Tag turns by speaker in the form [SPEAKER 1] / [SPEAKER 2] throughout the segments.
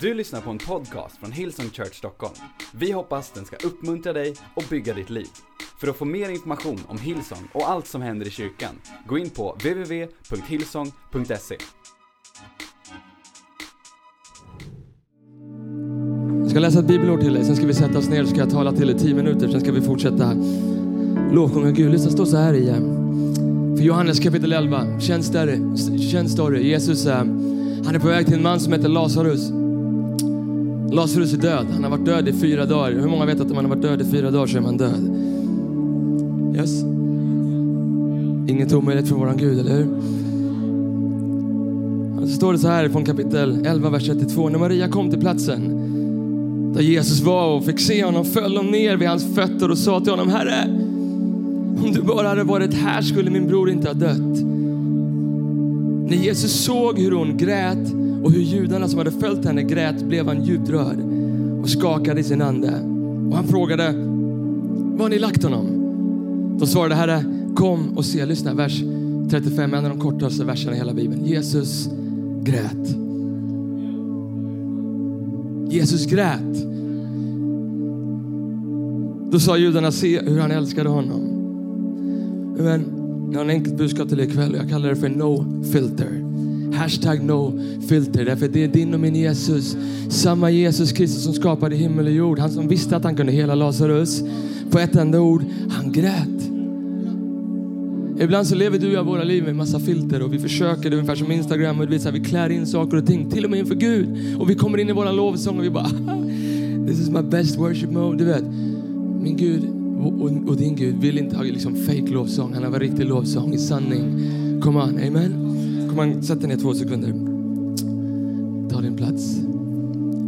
[SPEAKER 1] Du lyssnar på en podcast från Hillsong Church Stockholm. Vi hoppas den ska uppmuntra dig och bygga ditt liv. För att få mer information om Hillsong och allt som händer i kyrkan, gå in på www.hillsong.se.
[SPEAKER 2] Jag ska läsa ett bibelord till dig, sen ska vi sätta oss ner och ska jag tala till dig tio minuter, sen ska vi fortsätta lovsjunga Gud. Det står så här i eh, för Johannes kapitel 11, känd story, känd story. Jesus, eh, han är på väg till en man som heter Lazarus. Lazarus är död. Han har varit död i fyra dagar. Hur många vet att om man har varit död i fyra dagar så är man död? Yes? Inget omöjligt för våran Gud, eller hur? Så står det så här från kapitel 11, vers 32. När Maria kom till platsen där Jesus var och fick se honom föll hon ner vid hans fötter och sa till honom, Herre, om du bara hade varit här skulle min bror inte ha dött. När Jesus såg hur hon grät och hur judarna som hade följt henne grät blev han djupt rörd och skakade i sin ande. Och han frågade, var har ni lagt honom? De svarade, Herre, kom och se. Lyssna, vers 35, en av de kortaste verserna i hela Bibeln. Jesus grät. Jesus grät. Då sa judarna, se hur han älskade honom. Men jag har en enkelt budskap till er ikväll och jag kallar det för no filter. Hashtag no filter. Därför det är din och min Jesus. Samma Jesus Kristus som skapade himmel och jord. Han som visste att han kunde hela Lazarus. På ett enda ord, han grät. Ibland så lever du och jag våra liv med en massa filter och vi försöker, det är ungefär som Instagram, och du vet, så här, vi klär in saker och ting, till och med inför Gud. Och vi kommer in i våran lovsång och vi bara, this is my best worship mode. Du vet, min Gud och, och, och din Gud vill inte ha liksom fake lovsång, han har riktig lovsång i sanning. Come on, amen kanske man sätt dig ner två sekunder. Ta din plats.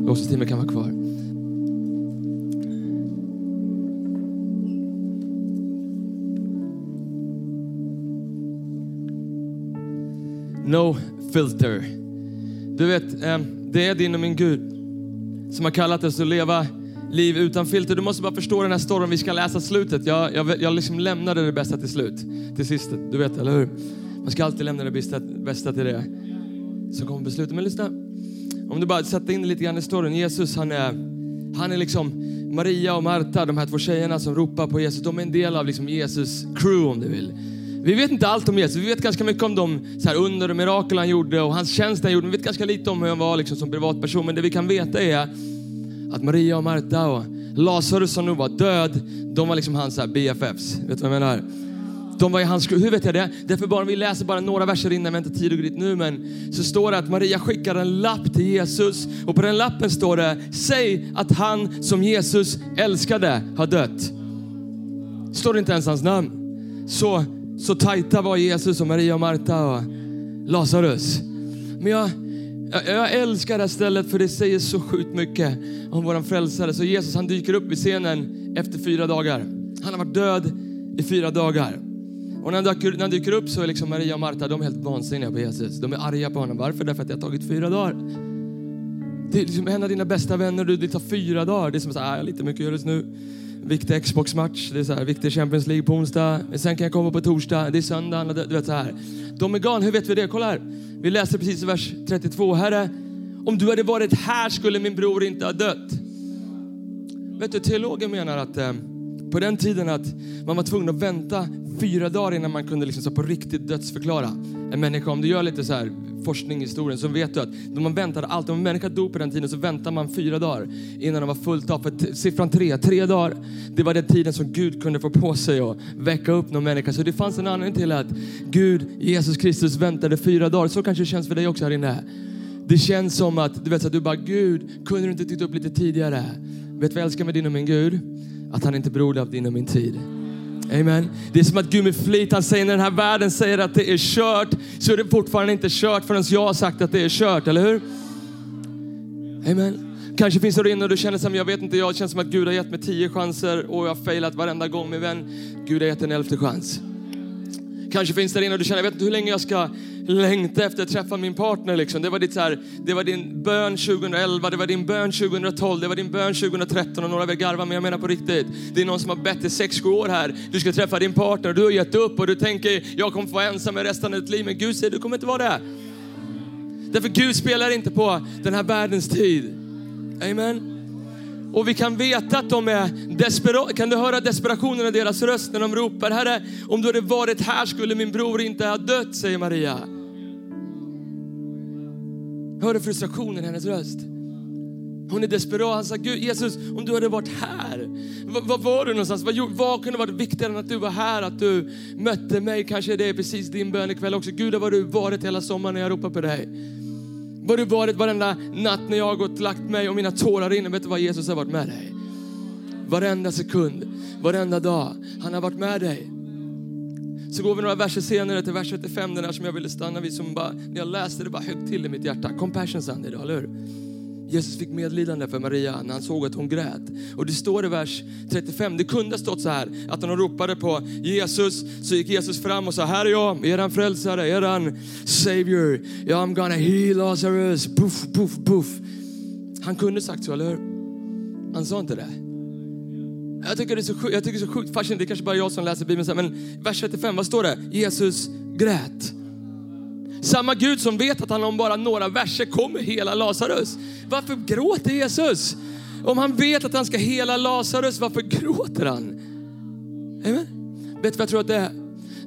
[SPEAKER 2] Lovsångsteamet kan vara kvar. No filter. Du vet, ehm, det är din och min Gud som har kallat oss att leva liv utan filter. Du måste bara förstå den här storyn. Vi ska läsa slutet. Jag, jag, jag liksom lämnade det bästa till slut. Till sist. Du vet, eller hur? Man ska alltid lämna det bästa, bästa till det som kommer på. Men lyssna. Om du bara sätter in lite grann i storyn. Jesus, han är, han är liksom Maria och Marta, de här två tjejerna som ropar på Jesus. De är en del av liksom Jesus crew om du vill. Vi vet inte allt om Jesus. Vi vet ganska mycket om de så här, under och mirakel han gjorde och hans tjänst han gjorde. Men Vi vet ganska lite om hur han var liksom, som privatperson. Men det vi kan veta är att Maria och Marta och Lazarus som nu var död, de var liksom hans så här, BFFs. Vet du vad jag menar? De var i hans Hur vet jag det? Därför bara vi läser bara några verser innan, vi har inte tid att gå dit nu, men så står det att Maria skickar en lapp till Jesus och på den lappen står det, säg att han som Jesus älskade har dött. Står det inte ens hans namn. Så, så tajta var Jesus och Maria och Marta och Lazarus. Men jag, jag, jag älskar det här stället för det säger så sjukt mycket om våran frälsare. Så Jesus han dyker upp i scenen efter fyra dagar. Han har varit död i fyra dagar. Och när han, dyker, när dyker upp så är liksom Maria och Marta de är helt vansinniga på Jesus. De är arga på honom. Varför? Därför att det har tagit fyra dagar. Det är liksom en av dina bästa vänner, du, det tar fyra dagar. Det är som så här, ah, jag har lite mycket just nu. Viktig Xbox-match, det är så här, viktig Champions League på onsdag. Men sen kan jag komma på torsdag, det är söndag. Du vet så här. De är galna, hur vet vi det? Kolla här. Vi läser precis i vers 32. Herre, om du hade varit här skulle min bror inte ha dött. Vet du, teologen menar att eh, på den tiden att man var tvungen att vänta fyra dagar innan man kunde liksom så på riktigt dödsförklara en människa. Om du gör lite så här forskning i historien så vet du att när man väntade alltid, om en människa dog på den tiden så väntade man fyra dagar innan de var fullt av. För siffran tre, tre dagar, det var den tiden som Gud kunde få på sig att väcka upp någon människa. Så det fanns en anledning till att Gud, Jesus Kristus väntade fyra dagar. Så kanske det känns för dig också här inne. Det känns som att du vet att du bara, Gud, kunde du inte titta upp lite tidigare? Vet du vad jag älskar med din och min Gud? Att han inte är beroende av din och min tid. Amen. Det är som att Gud med flit, han säger när den här världen säger att det är kört, så är det fortfarande inte kört förrän jag har sagt att det är kört, eller hur? Amen. Kanske finns det inne och du känner som, jag vet inte, jag känner som att Gud har gett mig tio chanser och jag har failat varenda gång. Min vän, Gud har gett en elfte chans. Kanske finns det inne och du känner, jag vet inte hur länge jag ska längta efter att träffa min partner. Liksom. Det, var ditt, så här, det var din bön 2011, det var din bön 2012, det var din bön 2013 och några vill garva men jag menar på riktigt. Det är någon som har bett i 6-7 år här. Du ska träffa din partner och du har gett upp och du tänker, jag kommer få vara ensam i resten av ditt liv. Men Gud säger, du kommer inte vara det. Därför Gud spelar inte på den här världens tid. Amen. Och vi kan veta att de är desperata. Kan du höra desperationen i deras röst när de ropar, Herre, om du hade varit här skulle min bror inte ha dött, säger Maria. Hör du frustrationen i hennes röst? Hon är desperat. Han sa, Gud, Jesus, om du hade varit här, var, var var du någonstans? Vad, vad kunde varit viktigare än att du var här, att du mötte mig? Kanske det är precis din bön ikväll också. Gud, var du varit hela sommaren när jag ropar på dig? Var du varit varenda natt när jag har gått och lagt mig och mina tårar rinner? Vet du vad Jesus har varit med dig? Varenda sekund, varenda dag. Han har varit med dig. Så går vi några verser senare till vers 35, den där som jag ville stanna vid, som bara, när jag läste det bara högt till i mitt hjärta. Compassion Sunday, eller hur? Jesus fick medlidande för Maria när han såg att hon grät. Och det står i vers 35, det kunde ha stått så här, att när de ropade på Jesus så gick Jesus fram och sa, här är jag, eran frälsare, eran savior. I'm gonna heal Lazarus. Puff, puff, puff. Han kunde sagt så, eller hur? Han sa inte det. Jag tycker det är så sjukt, jag tycker det är så sjukt fascinerande, det är kanske bara jag som läser Bibeln, men vers 35, vad står det? Jesus grät. Samma Gud som vet att han om bara några verser kommer hela Lazarus. Varför gråter Jesus? Om han vet att han ska hela Lazarus, varför gråter han? Amen. Vet du vad jag tror att det är?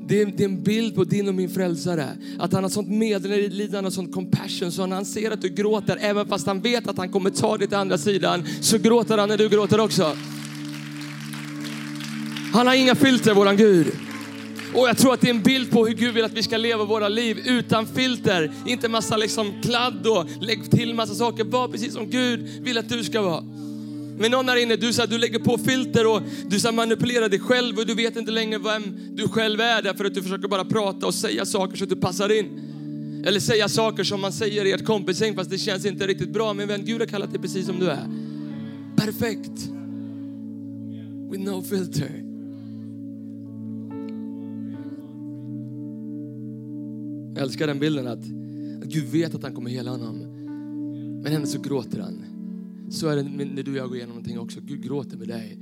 [SPEAKER 2] Det är, det är en bild på din och min frälsare. Att han har sånt medlidande och sånt compassion så när han ser att du gråter, även fast han vet att han kommer ta dig till andra sidan, så gråter han när du gråter också. Han har inga filter, våran Gud. Och jag tror att det är en bild på hur Gud vill att vi ska leva våra liv utan filter. Inte massa liksom kladd och lägg till massa saker. Var precis som Gud vill att du ska vara. Men någon här inne, du, så här, du lägger på filter och du så här, manipulerar dig själv och du vet inte längre vem du själv är därför att du försöker bara prata och säga saker så att du passar in. Eller säga saker som man säger i ett kompisgäng fast det känns inte riktigt bra. Men vän, Gud har kallat dig precis som du är. Perfekt. With no filter. Jag älskar den bilden att, att Gud vet att han kommer hela honom. Men ändå så gråter han. Så är det när du och jag går igenom någonting också. Gud gråter med dig.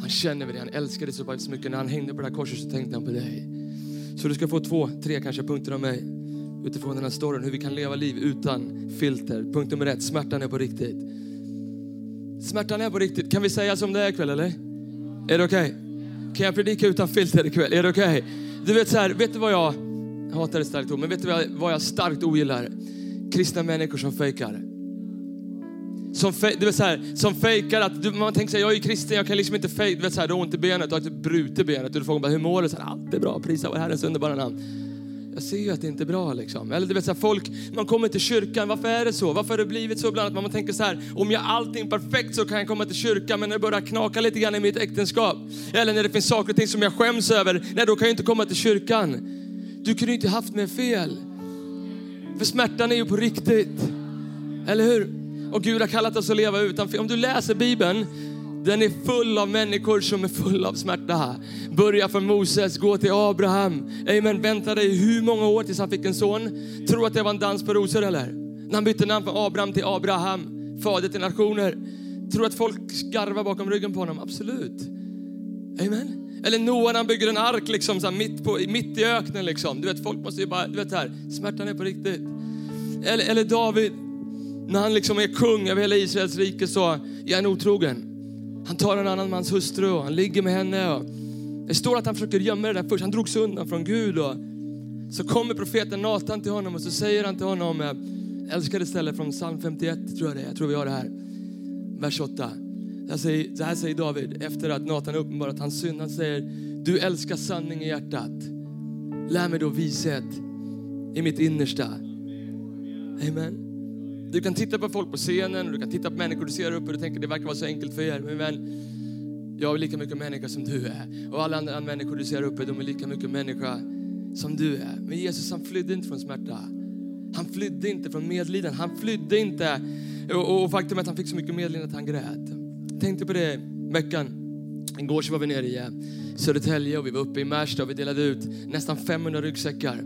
[SPEAKER 2] Han känner med dig, han älskar dig så mycket. När han hängde på det här korset så tänkte han på dig. Så du ska få två, tre kanske punkter av mig utifrån den här storyn. Hur vi kan leva liv utan filter. Punkt nummer ett, smärtan är på riktigt. Smärtan är på riktigt. Kan vi säga som det är ikväll eller? Är det okej? Okay? Kan jag predika utan filter ikväll? Är det okej? Okay? Du vet så här, vet du vad jag jag hatar ett starkt ord, men vet du vad jag, vad jag starkt ogillar? Kristna människor som fejkar. Som, fej, du så här, som fejkar att, du, man tänker så här, jag är kristen, jag kan liksom inte fejka, du vet så här, du har ont i benet, du har typ brutit benet, och du frågar bara, hur mår du? Så här, Allt är bra, prisa vår Herrens underbara namn. Jag ser ju att det inte är bra liksom. Eller du vet så här, folk, man kommer till kyrkan, varför är det så? Varför har det blivit så ibland att man tänker så här, om jag allting perfekt så kan jag komma till kyrkan, men när det börjar knaka lite grann i mitt äktenskap, eller när det finns saker och ting som jag skäms över, nej då kan jag inte komma till kyrkan. Du kunde inte haft mer fel. För smärtan är ju på riktigt. Eller hur? Och Gud har kallat oss att leva utan fel. Om du läser Bibeln, den är full av människor som är fulla av smärta. Börja från Moses, gå till Abraham. Amen. Vänta dig hur många år tills han fick en son? Tror att det var en dans på rosor eller? När han bytte namn från Abraham till Abraham, fader till nationer. Tror att folk skarvar bakom ryggen på honom? Absolut. Amen. Eller Noa när han bygger en ark liksom, så här, mitt, på, mitt i öknen. Liksom. Du vet, folk måste ju bara, du vet här, smärtan är på riktigt. Eller, eller David, när han liksom är kung över hela Israels rike så är han otrogen. Han tar en annan mans hustru och han ligger med henne. Och det står att han försöker gömma det där först. Han drog sig undan från Gud. Och så kommer profeten Nathan till honom och så säger han till honom, älskade ställe från psalm 51 tror jag det är. Jag tror vi har det här. Vers 8. Så här säger David efter att Nathan uppenbarat hans synd. Han säger, du älskar sanning i hjärtat. Lär mig då vishet i mitt innersta. Amen. Du kan titta på folk på scenen, du kan titta på människor du ser uppe och du tänker det verkar vara så enkelt för er. Men vän, jag är lika mycket människa som du är. Och alla andra människor du ser uppe, de är lika mycket människa som du är. Men Jesus han flydde inte från smärta. Han flydde inte från medlidande. Han flydde inte. Och, och faktum är att han fick så mycket medlidande att han grät tänkte på det veckan. Igår så var vi nere i eh, Södertälje och vi var uppe i Märsta och vi delade ut nästan 500 ryggsäckar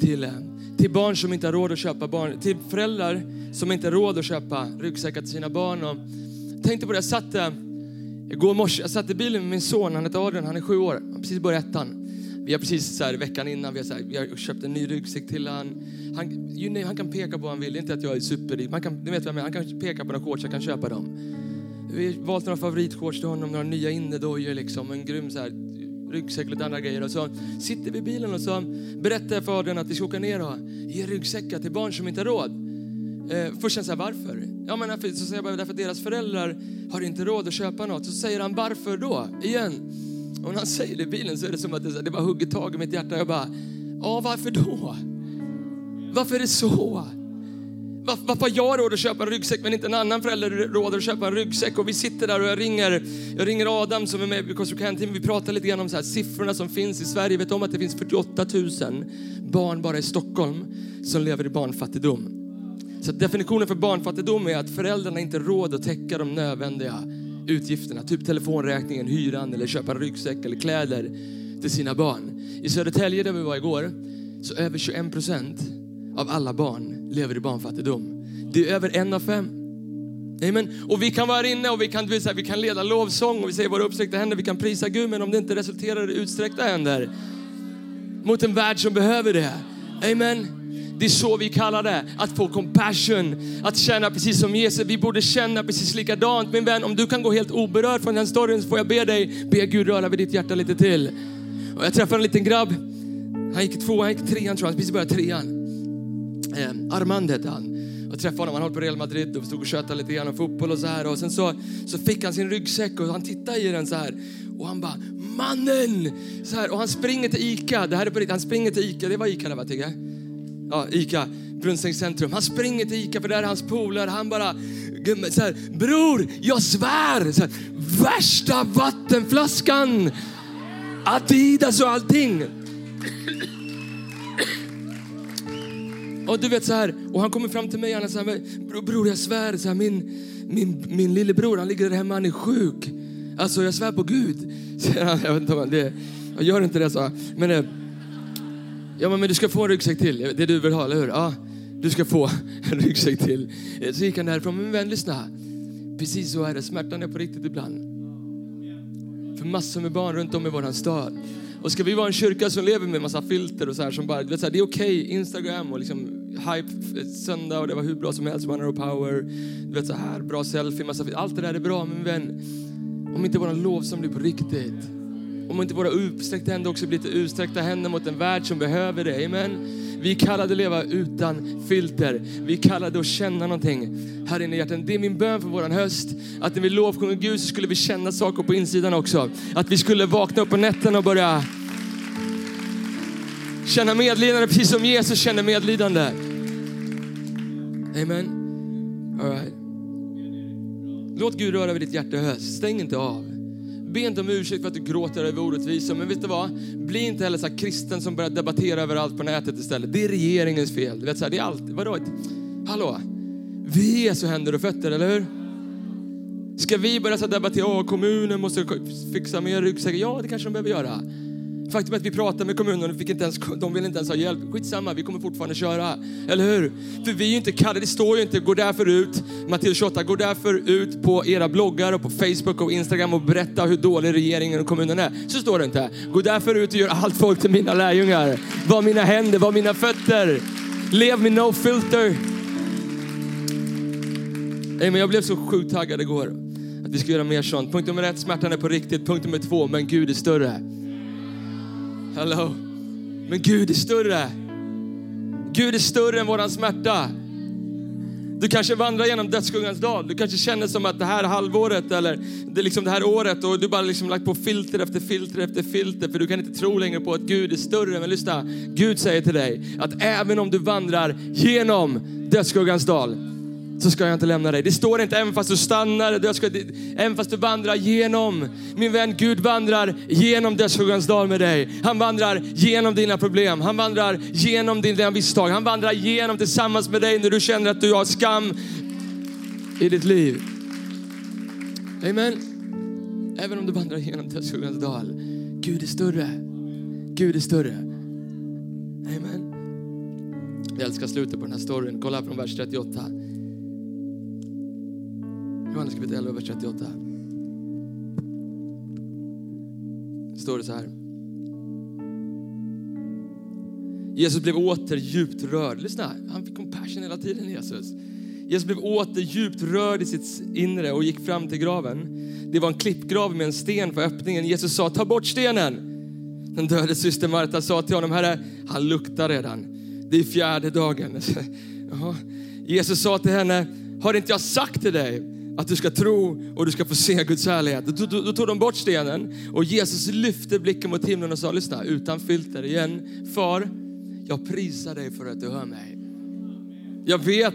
[SPEAKER 2] till, eh, till barn som inte har råd att köpa barn, till föräldrar som inte har råd att köpa ryggsäckar till sina barn. Och tänkte på det, jag satt eh, igår morse, jag satt i bilen med min son, han heter Adrian, han är sju år, han precis börjat ettan. Vi har precis så här, veckan innan vi har, så här, vi har köpt en ny ryggsäck till han. Han, you know, han kan peka på vad han vill. Inte att jag är superrik. Man kan, ni vet vad jag menar. Han kan peka på några shorts, jag kan köpa dem. Vi har valt några favoritshorts till honom, några nya innedojor, liksom, en grym så här, ryggsäck och lite andra grejer. Och så sitter vi i bilen och så berättar jag för Adrian att vi ska åka ner och ge ryggsäckar till barn som inte har råd. Eh, först känner jag varför? Ja, men så säger jag bara, därför att deras föräldrar har inte råd att köpa något. Så säger han varför då? Igen. Och när han säger det i bilen så är det som att det, det bara hugger tag i mitt hjärta. Jag bara, ja varför då? Varför är det så? Varför, har jag råd att köpa en ryggsäck men inte en annan förälder råd att köpa en ryggsäck? Och vi sitter där och jag ringer, jag ringer Adam som är med i Construct Team. Vi pratar lite grann om så här, siffrorna som finns i Sverige. Vet om att det finns 48 000 barn bara i Stockholm som lever i barnfattigdom. Så definitionen för barnfattigdom är att föräldrarna inte har råd att täcka de nödvändiga utgifterna. Typ telefonräkningen, hyran eller köpa en ryggsäck eller kläder till sina barn. I Södertälje där vi var igår så över 21 procent av alla barn lever i barnfattigdom. Det är över en av fem. Amen. Och vi kan vara inne och vi kan, vi kan leda lovsång och vi säger våra uppsträckta händer, vi kan prisa Gud, men om det inte resulterar i utsträckta händer mot en värld som behöver det. Amen. Det är så vi kallar det, att få compassion, att känna precis som Jesus. Vi borde känna precis likadant. Min vän, om du kan gå helt oberörd från den storyn så får jag be dig, be Gud röra vid ditt hjärta lite till. Och jag träffade en liten grabb, han gick i tvåan, han gick i trean tror jag, han precis började trean. Eh, Armand hette han. Jag träffade honom, han höll på Real Madrid och stod och tjötade lite grann om fotboll och så här. Och sen så, så fick han sin ryggsäck och han tittade i den så här. Och han bara, mannen! Så här, och han springer till Ica, det här är på riktigt, han springer till Ica, det var Ica det va Tigge? Ja, Ica, Brunstängs centrum. Han springer till Ica för där är hans polare. Han bara, så här, bror, jag svär! Så här, värsta vattenflaskan! Adidas och allting. Och du vet så här, och han kommer fram till mig och han säger, bror, bror jag svär, så här, min, min, min lillebror han ligger där hemma, han är sjuk. Alltså jag svär på Gud. jag vet inte om det, jag gör inte det så. Men, eh, ja men du ska få en ryggsäck till, det du vill ha, eller hur? Ja, du ska få en ryggsäck till. Så gick han därifrån, men vän lyssna. Precis så är det, smärtan är på riktigt ibland. För massor med barn runt om i våran stad. Och ska vi vara en kyrka som lever med massa filter och så här som bara, vet, så här, det är okej, okay, Instagram och liksom hype eh, söndag och det var hur bra som helst, One of Power, du vet så här, bra selfie, massa filter. Allt det där är bra, men vän, om inte våran lovsång blir på riktigt, om inte våra utsträckta händer också blir till utsträckta händer mot en värld som behöver det, amen. Vi kallade att leva utan filter. Vi kallade att känna någonting här inne i hjärtat. Det är min bön för våran höst. Att när vi lovsjunger Gud så skulle vi känna saker på insidan också. Att vi skulle vakna upp på nätterna och börja känna medlidande precis som Jesus känner medlidande. Amen. All right. Låt Gud röra vid ditt hjärta i höst. Stäng inte av. Be inte om ursäkt för att du gråter över orättvisor. Men vet du vad? Bli inte heller så kristen som börjar debattera överallt på nätet istället. Det är regeringens fel. Du vet, så här, det är alltid, Vadå? Hallå? Vi är så händer och fötter, eller hur? Ska vi börja så debattera, åh kommunen måste fixa mer ryggsäckar? Ja, det kanske de behöver göra. Faktum är att vi pratade med kommunen och fick inte ens, de ville inte ens ha hjälp. Skitsamma, vi kommer fortfarande köra. Eller hur? För vi är ju inte kallade, det står ju inte gå därför ut, Matteus 28, gå därför ut på era bloggar och på Facebook och Instagram och berätta hur dålig regeringen och kommunen är. Så står det inte. Gå därför ut och gör allt folk till mina lärjungar. Var mina händer, var mina fötter. Lev med no filter. Nej, men jag blev så sjukt taggad igår att vi ska göra mer sånt. Punkt nummer ett, smärtan är på riktigt. Punkt nummer två, men Gud är större. Hello. Men Gud är större. Gud är större än våran smärta. Du kanske vandrar genom dödsskuggans dal. Du kanske känner som att det här halvåret eller det, liksom det här året och du bara liksom lagt på filter efter filter efter filter för du kan inte tro längre på att Gud är större. Men lyssna, Gud säger till dig att även om du vandrar genom dödsskuggans dal så ska jag inte lämna dig. Det står inte även fast du stannar, ska, även fast du vandrar genom. Min vän, Gud vandrar genom dödsskuggans dal med dig. Han vandrar genom dina problem. Han vandrar genom dina misstag. Han vandrar genom tillsammans med dig när du känner att du har skam i ditt liv. Amen. Även om du vandrar genom dödsskuggans dal. Gud är större. Gud är större. Amen. Jag älskar slutet på den här storyn. Kolla från vers 38. Johannes kapitel 11, vers 38. Står det så här. Jesus blev åter djupt rörd. Lyssna, han fick compassion hela tiden, Jesus. Jesus blev åter djupt rörd i sitt inre och gick fram till graven. Det var en klippgrav med en sten på öppningen. Jesus sa, ta bort stenen. Den döde syster Marta sa till honom, Herre, han luktar redan. Det är fjärde dagen. Jesus sa till henne, har inte jag sagt till dig att du ska tro och du ska få se Guds härlighet. Då, då, då, tog de bort stenen och Jesus lyfte blicken mot himlen och sa, lyssna, utan filter igen. Far, jag prisar dig för att du hör mig. Jag vet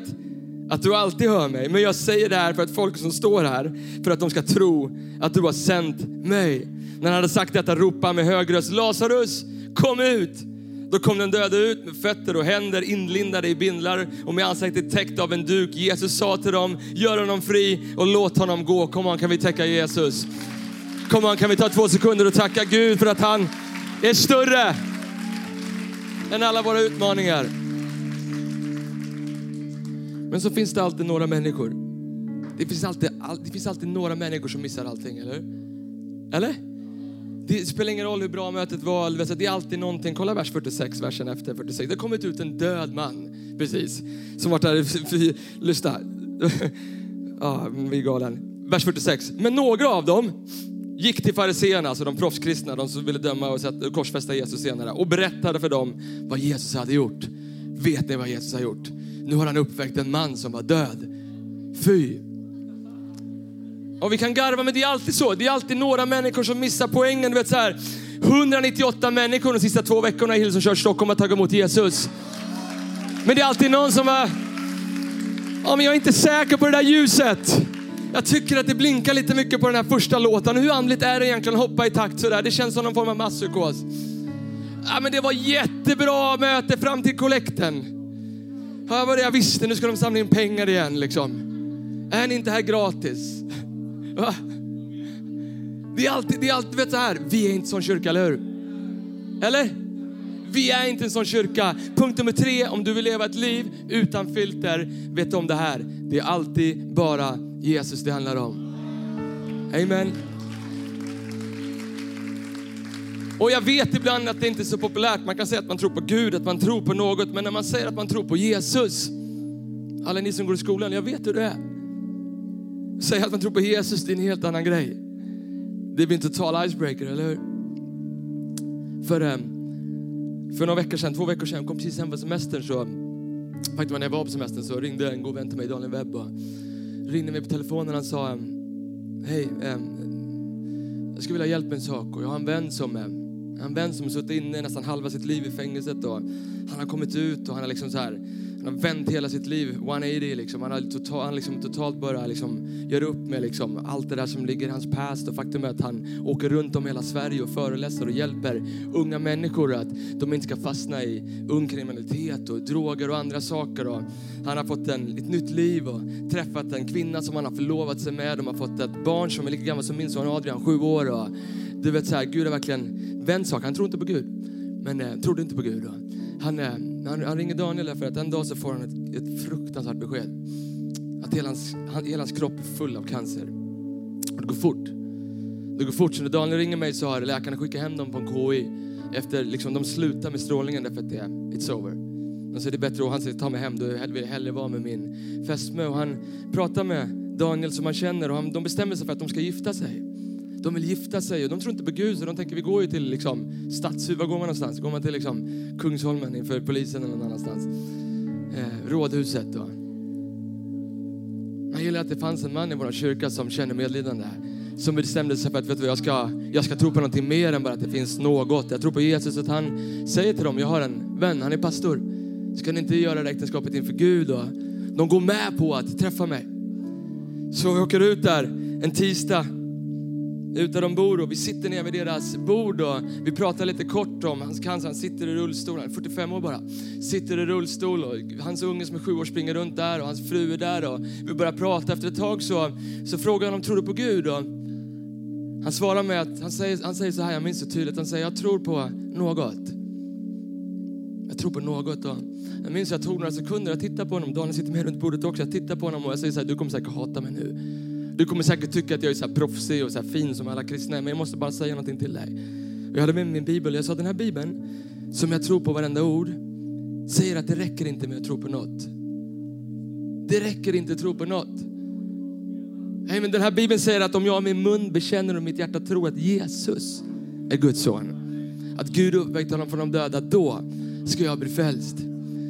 [SPEAKER 2] att du alltid hör mig, men jag säger det här för att folk som står här, för att de ska tro att du har sänt mig. När han hade sagt detta ropade han med hög röst, Lazarus, kom ut! Då kom den döde ut med fötter och händer inlindade i bindlar och med ansiktet täckt av en duk. Jesus sa till dem, gör honom fri och låt honom gå. Kom on, kan vi täcka Jesus? Kom on, kan vi ta två sekunder och tacka Gud för att han är större än alla våra utmaningar. Men så finns det alltid några människor. Det finns alltid, det finns alltid några människor som missar allting, eller Eller? Det spelar ingen roll hur bra mötet var, det är alltid någonting. Kolla vers 46, versen efter 46. Det har kommit ut en död man, precis, som varit där, lyssna. ja, vi är galen. Vers 46. Men några av dem gick till fariseerna, alltså de proffskristna, de som ville döma och korsfästa Jesus senare, och berättade för dem vad Jesus hade gjort. Vet ni vad Jesus har gjort? Nu har han uppväckt en man som var död. Fy! Och vi kan garva, men det är alltid så. Det är alltid några människor som missar poängen. Du vet så här, 198 människor de sista två veckorna i Hillsong Church Stockholm har tagit emot Jesus. Men det är alltid någon som är, ja men jag är inte säker på det där ljuset. Jag tycker att det blinkar lite mycket på den här första låten. Hur andligt är det egentligen att hoppa i takt sådär? Det känns som någon form av masspsykos. Ja, men det var jättebra möte fram till kollekten. Ja, vad det jag visste, nu ska de samla in pengar igen liksom. Är ni inte här gratis? Va? Det är alltid, det är alltid vet så här, vi är inte sån kyrka, eller hur? Eller? Vi är inte en sån kyrka. Punkt nummer tre, om du vill leva ett liv utan filter, vet om det här. Det är alltid bara Jesus det handlar om. Amen. Och jag vet ibland att det inte är så populärt. Man kan säga att man tror på Gud, att man tror på något. Men när man säger att man tror på Jesus. Alla ni som går i skolan, jag vet hur det är. Säga att man tror på Jesus, det är en helt annan grej. Det blir inte tal icebreaker, eller hur? För, eh, för några veckor sedan, två veckor sedan, jag kom precis hem från semestern så, faktiskt när jag var på semestern så ringde en god vän till mig, Daniel Webb, och ringde mig på telefonen och sa, eh, hej, eh, jag skulle vilja ha hjälp med en sak och jag har en vän som en vän som har suttit inne nästan halva sitt liv i fängelset och han har kommit ut och han har liksom så här han har vänt hela sitt liv 180 liksom. Han har total, han liksom totalt börjat liksom göra upp med liksom allt det där som ligger i hans past. Och faktum är att han åker runt om hela Sverige och föreläser och hjälper unga människor att de inte ska fastna i ung kriminalitet och droger och andra saker. Och han har fått en, ett nytt liv och träffat en kvinna som han har förlovat sig med. De har fått ett barn som är lika gammal som min son Adrian, sju år. Och du vet så här, Gud har verkligen vänt saker. Han tror inte på Gud, men eh, trodde inte på Gud. Och han, eh, han, han ringer Daniel för att en dag så får han ett, ett fruktansvärt besked. Att hela hans, han, hela hans kropp är full av cancer. Och det går fort. Det går fort. Så när Daniel ringer mig så har läkarna skickat hem dem på en KI. Efter, liksom, de slutar med strålningen därför att det är it's over. De säger det är bättre och han säger ta mig hem, då vill jag hellre vara med min fästmö. Och han pratar med Daniel som han känner och han, de bestämmer sig för att de ska gifta sig. De vill gifta sig och de tror inte på Gud så de tänker vi går ju till liksom, stadshuvud, Var går man någonstans? Går man till liksom, Kungsholmen inför polisen eller någon annanstans? Eh, rådhuset då. Jag gillar att det fanns en man i vår kyrka som känner medlidande. Som bestämde sig för att vet du, jag, ska, jag ska tro på någonting mer än bara att det finns något. Jag tror på Jesus att han säger till dem, jag har en vän, han är pastor. Ska ni inte göra det äktenskapet inför Gud? Och de går med på att träffa mig. Så vi åker ut där en tisdag ut där de bor och vi sitter ner vid deras bord och vi pratar lite kort om hans cancer. Han sitter i rullstol, han är 45 år bara. Sitter i rullstol och hans unge som är sju år springer runt där och hans fru är där och vi börjar prata. Efter ett tag så, så frågar han om tror du på Gud? Och han svarar med att han säger, han säger så här, jag minns så tydligt, han säger jag tror på något. Jag tror på något. Och jag minns jag tog några sekunder, jag tittade på honom, Daniel sitter med runt bordet också, jag tittar på honom och jag säger så här, du kommer säkert hata mig nu. Du kommer säkert tycka att jag är så här proffsig och så fin som alla kristna men jag måste bara säga någonting till dig. Jag hade med mig min bibel jag sa den här bibeln, som jag tror på varenda ord, säger att det räcker inte med att tro på något. Det räcker inte att tro på något. Hey, men den här bibeln säger att om jag med min mun bekänner och mitt hjärta tror att Jesus är Guds son, att Gud uppväckte honom från de döda, då ska jag bli frälst.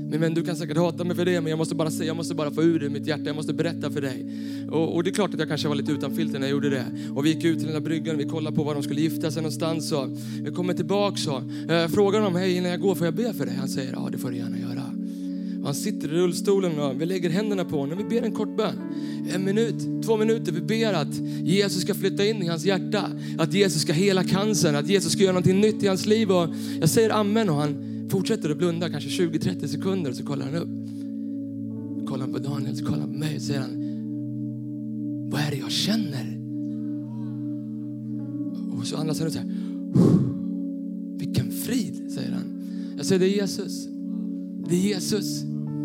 [SPEAKER 2] Min vän, du kan säkert hata mig för det, men jag måste bara säga, jag måste bara få ur det mitt hjärta, jag måste berätta för dig. Och, och, det är klart att jag kanske var lite utan filter när jag gjorde det. Och vi gick ut till den där bryggan, vi kollade på var de skulle gifta sig någonstans. Och jag kommer tillbaka så jag frågar honom, hej innan jag går får jag be för dig? Han säger, ja det får du gärna göra. Och han sitter i rullstolen och vi lägger händerna på honom. Vi ber en kort bön. En minut, två minuter. Vi ber att Jesus ska flytta in i hans hjärta. Att Jesus ska hela cancern, att Jesus ska göra någonting nytt i hans liv. Och jag säger amen och han fortsätter att blunda kanske 20-30 sekunder och så kollar han upp. Kollar han på Daniel, så kollar han på mig och säger han, vad är det jag känner? Och så andas han ut så här, vilken frid, säger han. Jag säger, det är Jesus. Det är Jesus.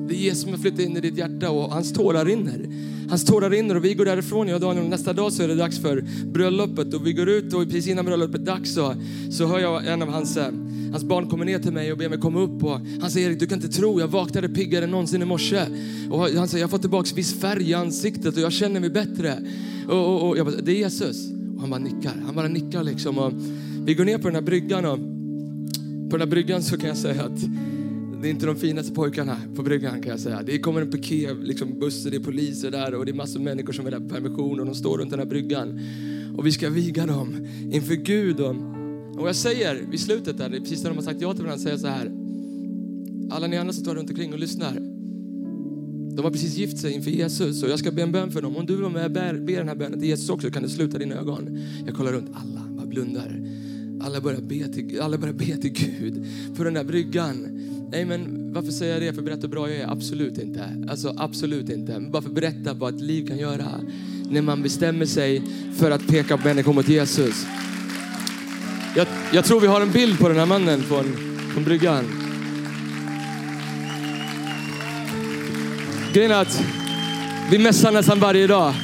[SPEAKER 2] Det är Jesus som har flyttat in i ditt hjärta och hans tårar rinner. Hans tårar rinner och vi går därifrån, jag och Daniel. Nästa dag så är det dags för bröllopet och vi går ut och precis innan bröllopet är dags så, så hör jag en av hans eh, Hans barn kommer ner till mig och ber mig komma upp och han säger Erik, du kan inte tro, jag vaknade piggare än någonsin i morse. Och han säger, jag har fått tillbaka viss färg i ansiktet och jag känner mig bättre. Och, och, och jag bara, det är Jesus. Och han bara nickar, han bara nickar liksom. Och vi går ner på den här bryggan och på den här bryggan så kan jag säga att det är inte de finaste pojkarna på bryggan kan jag säga. Det kommer en piké, liksom bussar, det är poliser där och det är massor av människor som vill ha permission och de står runt den här bryggan. Och vi ska viga dem inför Gud. Och och jag säger vid slutet där, precis när de har sagt ja till varandra, säger jag så här. Alla ni andra som står runt omkring och lyssnar. De har precis gift sig inför Jesus och jag ska be en bön för dem. Om du vill vara med och be, den här bönen till Jesus också kan du sluta dina ögon. Jag kollar runt, alla bara blundar. Alla börjar be till, alla börjar be till Gud på den där bryggan. Nej men varför säger jag det? För att berätta hur bra jag är? Absolut inte. Alltså absolut inte. bara för berätta vad ett liv kan göra när man bestämmer sig för att peka på människor mot Jesus. Jag, jag, tror vi har en bild på den här mannen från, från bryggan. Grejen är att vi mässar nästan varje dag.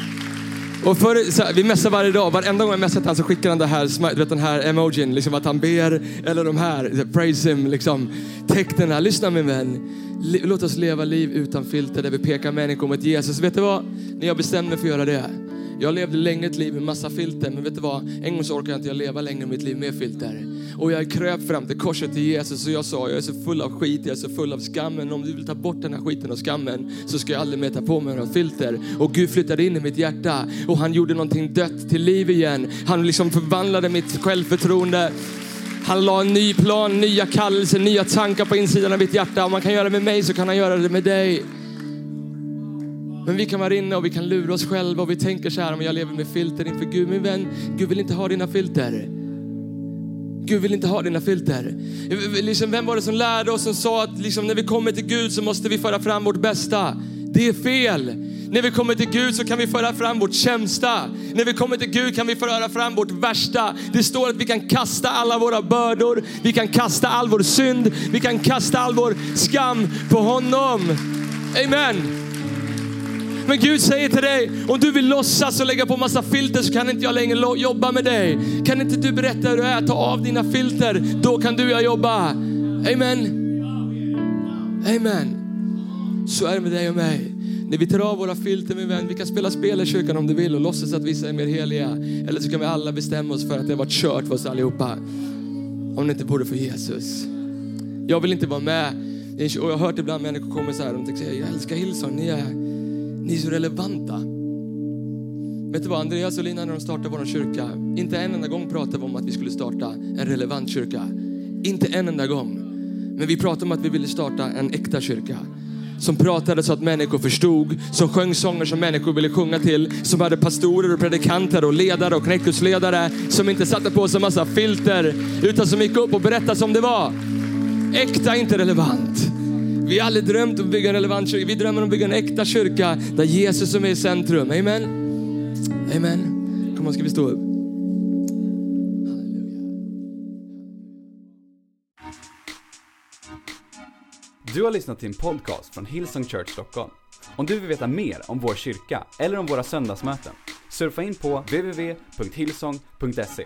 [SPEAKER 2] Och för, så, vi mässar varje dag. Varenda gång jag mässar han så skickar han det här, vet, den här emojin. Liksom att han ber. Eller de här, praise him. Liksom, tecknen. Lyssna min vän. Låt oss leva liv utan filter där vi pekar människor mot Jesus. Vet du vad? När jag bestämde mig för att göra det jag levde länge ett liv med massa filter, men vet du vad? En gång så orkade jag inte leva längre mitt liv med filter. Och jag kröp fram till korset till Jesus och jag sa, jag är så full av skit, jag är så full av skammen. Om du vill ta bort den här skiten och skammen så ska jag aldrig mer ta på mig några filter. Och Gud flyttade in i mitt hjärta och han gjorde någonting dött till liv igen. Han liksom förvandlade mitt självförtroende. Han la en ny plan, nya kallelser, nya tankar på insidan av mitt hjärta. Om man kan göra det med mig så kan han göra det med dig. Men vi kan vara inne och vi kan lura oss själva och vi tänker så här, om jag lever med filter inför Gud. Min vän, Gud vill inte ha dina filter. Gud vill inte ha dina filter. Liksom, vem var det som lärde oss som sa att liksom, när vi kommer till Gud så måste vi föra fram vårt bästa? Det är fel. När vi kommer till Gud så kan vi föra fram vårt sämsta. När vi kommer till Gud kan vi föra fram vårt värsta. Det står att vi kan kasta alla våra bördor, vi kan kasta all vår synd, vi kan kasta all vår skam på honom. Amen. Men Gud säger till dig, om du vill låtsas och lägga på massa filter så kan inte jag längre jobba med dig. Kan inte du berätta hur du är, ta av dina filter, då kan du och jag jobba. Amen. Amen. Så är det med dig och mig. När vi tar av våra filter min vän, vi kan spela spel i kyrkan om du vill och låtsas att vissa är mer heliga. Eller så kan vi alla bestämma oss för att det har varit kört för oss allihopa. Om det inte vore för Jesus. Jag vill inte vara med. Och jag har hört ibland människor komma så här, de tänker, jag älskar Hillsong, ni är ni är så relevanta. Vet du vad, Andreas och Lina när de startade vår kyrka, inte en enda gång pratade vi om att vi skulle starta en relevant kyrka. Inte en enda gång. Men vi pratade om att vi ville starta en äkta kyrka som pratade så att människor förstod, som sjöng sånger som människor ville sjunga till, som hade pastorer och predikanter och ledare och knäckhusledare. som inte satte på sig massa filter utan som gick upp och berättade som det var. Äkta, inte relevant. Vi har aldrig drömt om att bygga en relevant kyrka. Vi drömmer om att bygga en äkta kyrka där Jesus är i centrum. Amen. Amen. Kom on, ska vi stå upp?
[SPEAKER 1] Du har lyssnat till en podcast från Hillsong Church Stockholm. Om du vill veta mer om vår kyrka eller om våra söndagsmöten, surfa in på www.hillsong.se.